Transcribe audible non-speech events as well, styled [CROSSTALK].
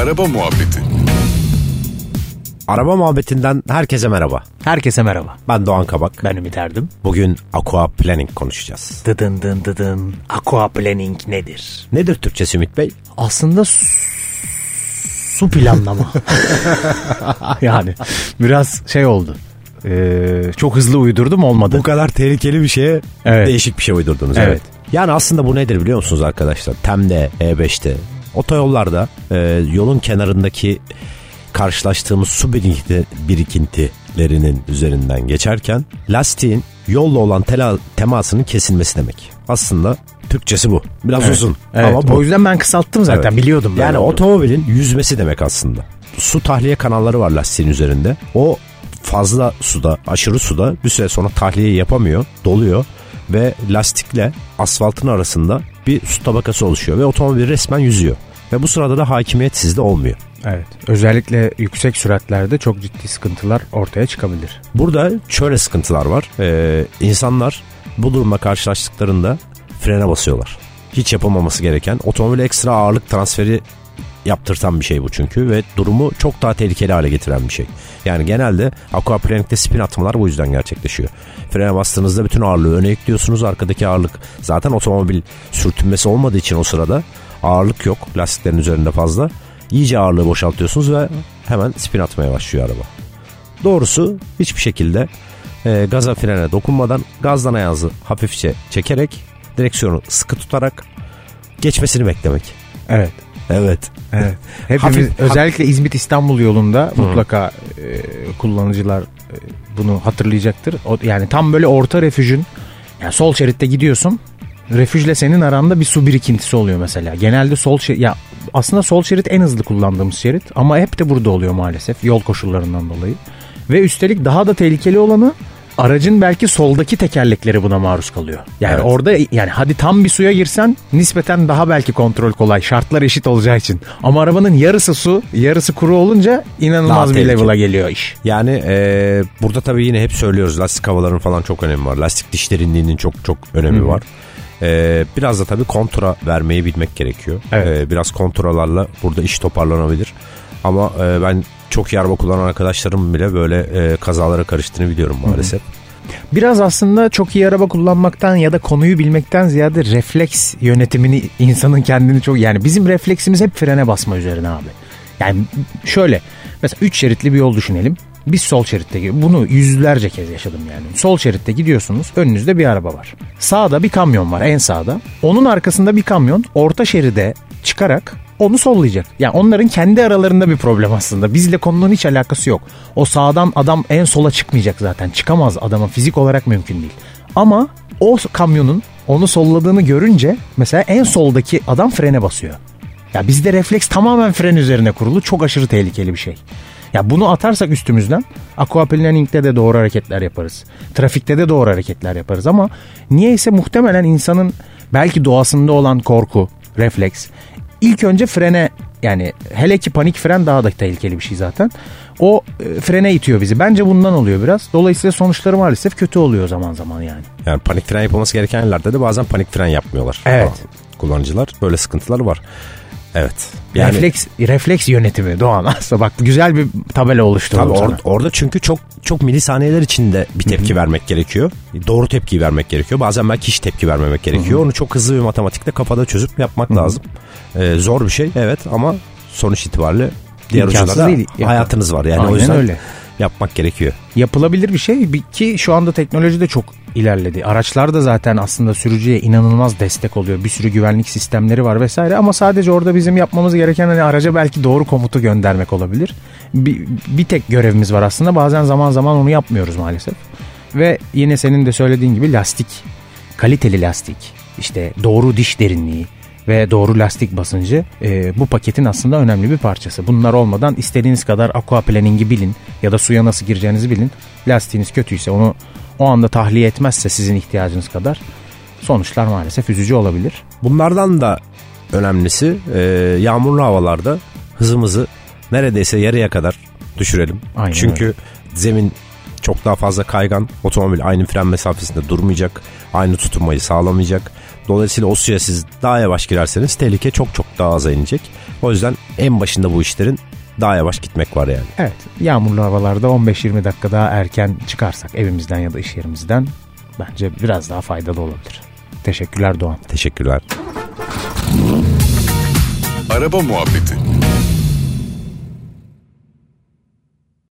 Araba Muhabbeti Araba muhabbetinden herkese merhaba. Herkese merhaba. Ben Doğan Kabak. Ben Ümit Erdim. Bugün Aqua Planning konuşacağız. Dıdın dın dıdın. Aqua planning nedir? Nedir Türkçesi Ümit Bey? Aslında su, planlama. [LAUGHS] yani biraz şey oldu. Ee, çok hızlı uydurdum olmadı. Bu kadar tehlikeli bir şeye Evet. değişik bir şey uydurdunuz. Evet. Evet. Yani aslında bu nedir biliyor musunuz arkadaşlar? TEM'de, E5'te, otoyollarda e, yolun kenarındaki karşılaştığımız su birikinti, birikintilerinin üzerinden geçerken lastiğin yolla olan tela, temasının kesilmesi demek. Aslında Türkçesi bu. Biraz Evet. uzun Evet, ama bu. o yüzden ben kısalttım zaten Evet. biliyordum. Yani olduğunu. otomobilin yüzmesi demek aslında. Su tahliye kanalları var lastiğin üzerinde. O fazla suda, aşırı suda bir süre sonra tahliye yapamıyor, doluyor ve lastikle asfaltın arasında bir su tabakası oluşuyor ve otomobil resmen yüzüyor. Ve bu sırada da hakimiyet sizde olmuyor. Evet. Özellikle yüksek süratlerde çok ciddi sıkıntılar ortaya çıkabilir. Burada şöyle sıkıntılar var. Ee, insanlar bu durumla karşılaştıklarında frene basıyorlar. Hiç yapılmaması gereken otomobile ekstra ağırlık transferi yaptırtan bir şey bu çünkü ve durumu çok daha tehlikeli hale getiren bir şey. Yani genelde aquaplaning'de spin atmalar bu yüzden gerçekleşiyor. Frene bastığınızda bütün ağırlığı öne ekliyorsunuz. Arkadaki ağırlık zaten otomobil sürtünmesi olmadığı için o sırada ağırlık yok lastiklerin üzerinde fazla. İyice ağırlığı boşaltıyorsunuz ve hemen spin atmaya başlıyor araba. Doğrusu hiçbir şekilde e, gaza frene dokunmadan gazdan ayağınızı hafifçe çekerek direksiyonu sıkı tutarak geçmesini beklemek. Evet. Evet. Evet. [LAUGHS] Hepimiz Hafif- özellikle İzmit İstanbul yolunda mutlaka e, kullanıcılar e, bunu hatırlayacaktır. O, yani tam böyle orta refüjün yani sol şeritte gidiyorsun. Refüjle senin aranda bir su birikintisi oluyor mesela. Genelde sol şerit ya aslında sol şerit en hızlı kullandığımız şerit ama hep de burada oluyor maalesef yol koşullarından dolayı. Ve üstelik daha da tehlikeli olanı aracın belki soldaki tekerlekleri buna maruz kalıyor. Yani Evet. orada yani hadi tam bir suya girsen nispeten daha belki kontrol kolay. Şartlar eşit olacağı için. Ama arabanın yarısı su, yarısı kuru olunca inanılmaz Daha bir tehlikeli. level'a geliyor iş. Yani e, burada tabii yine hep söylüyoruz lastik havaların falan çok önemi var. Lastik diş derinliğinin çok çok önemi var. E, biraz da tabii kontra vermeyi bilmek gerekiyor. Evet. E, biraz kontralarla burada iş toparlanabilir. Ama e, ben çok iyi araba kullanan arkadaşlarım bile böyle e, kazalara karıştığını biliyorum maalesef. Biraz aslında çok iyi araba kullanmaktan ya da konuyu bilmekten ziyade refleks yönetimini insanın kendini çok yani bizim refleksimiz hep frene basma üzerine abi. Yani şöyle mesela 3 şeritli bir yol düşünelim. Biz sol şeritte. Bunu yüzlerce kez yaşadım yani. Sol şeritte gidiyorsunuz. Önünüzde bir araba var. Sağda bir kamyon var en sağda. Onun arkasında bir kamyon orta şeride çıkarak onu sollayacak. Yani onların kendi aralarında bir problem aslında. Bizle konunun hiç alakası yok. O sağdan adam en sola çıkmayacak zaten. Çıkamaz adama fizik olarak mümkün değil. Ama o kamyonun onu solladığını görünce mesela en soldaki adam frene basıyor. Ya bizde refleks tamamen fren üzerine kurulu. Çok aşırı tehlikeli bir şey. Ya bunu atarsak üstümüzden aquaplaning'de de doğru hareketler yaparız. Trafikte de doğru hareketler yaparız ama niyeyse muhtemelen insanın belki doğasında olan korku, refleks ilk önce frene yani hele ki panik fren daha da tehlikeli bir şey zaten. O e, frene itiyor bizi. Bence bundan oluyor biraz. Dolayısıyla sonuçları maalesef kötü oluyor zaman zaman yani. Yani panik fren yapılması gereken yerlerde de bazen panik fren yapmıyorlar. Evet. Kullanıcılar böyle sıkıntıları var. Evet. Yani refleks refleks yönetimi Doğan aslında bak güzel bir tabela oluşturdum Tabii or- orada çünkü çok çok milisaniyeler içinde bir tepki vermek gerekiyor. Doğru tepkiyi vermek gerekiyor. Bazen belki hiç tepki vermemek gerekiyor. Onu çok hızlı bir matematikle kafada çözüp yapmak lazım. Ee, zor bir şey evet ama sonuç itibariyle diğer ucunda da değil. hayatınız var. Yani o Aynen yüzden öyle. Yapmak gerekiyor. yapılabilir bir şey ki şu anda teknoloji de çok ilerledi. Araçlar da zaten aslında sürücüye inanılmaz destek oluyor. Bir sürü güvenlik sistemleri var vesaire ama sadece orada bizim yapmamız gereken hani araca belki doğru komutu göndermek olabilir. Bir, bir tek görevimiz var aslında. Bazen zaman zaman onu yapmıyoruz maalesef. Ve yine senin de söylediğin gibi lastik, kaliteli lastik, işte doğru diş derinliği, ve doğru lastik basıncı e, bu paketin aslında önemli bir parçası. Bunlar olmadan istediğiniz kadar aquaplaning'i bilin ya da suya nasıl gireceğinizi bilin. Lastiğiniz kötüyse onu o anda tahliye etmezse sizin ihtiyacınız kadar sonuçlar maalesef üzücü olabilir. Bunlardan da önemlisi e, yağmurlu havalarda hızımızı neredeyse yarıya kadar düşürelim. Aynen Çünkü zemin çok daha fazla kaygan. Otomobil aynı fren mesafesinde durmayacak. Aynı tutunmayı sağlamayacak. Dolayısıyla o suya siz daha yavaş girerseniz tehlike çok çok daha aza inecek. O yüzden en başında bu işlerin daha yavaş gitmek var yani. Evet yağmurlu havalarda 15-20 dakika daha erken çıkarsak evimizden ya da iş yerimizden bence biraz daha faydalı olabilir. Teşekkürler Doğan. Teşekkürler. Araba Muhabbeti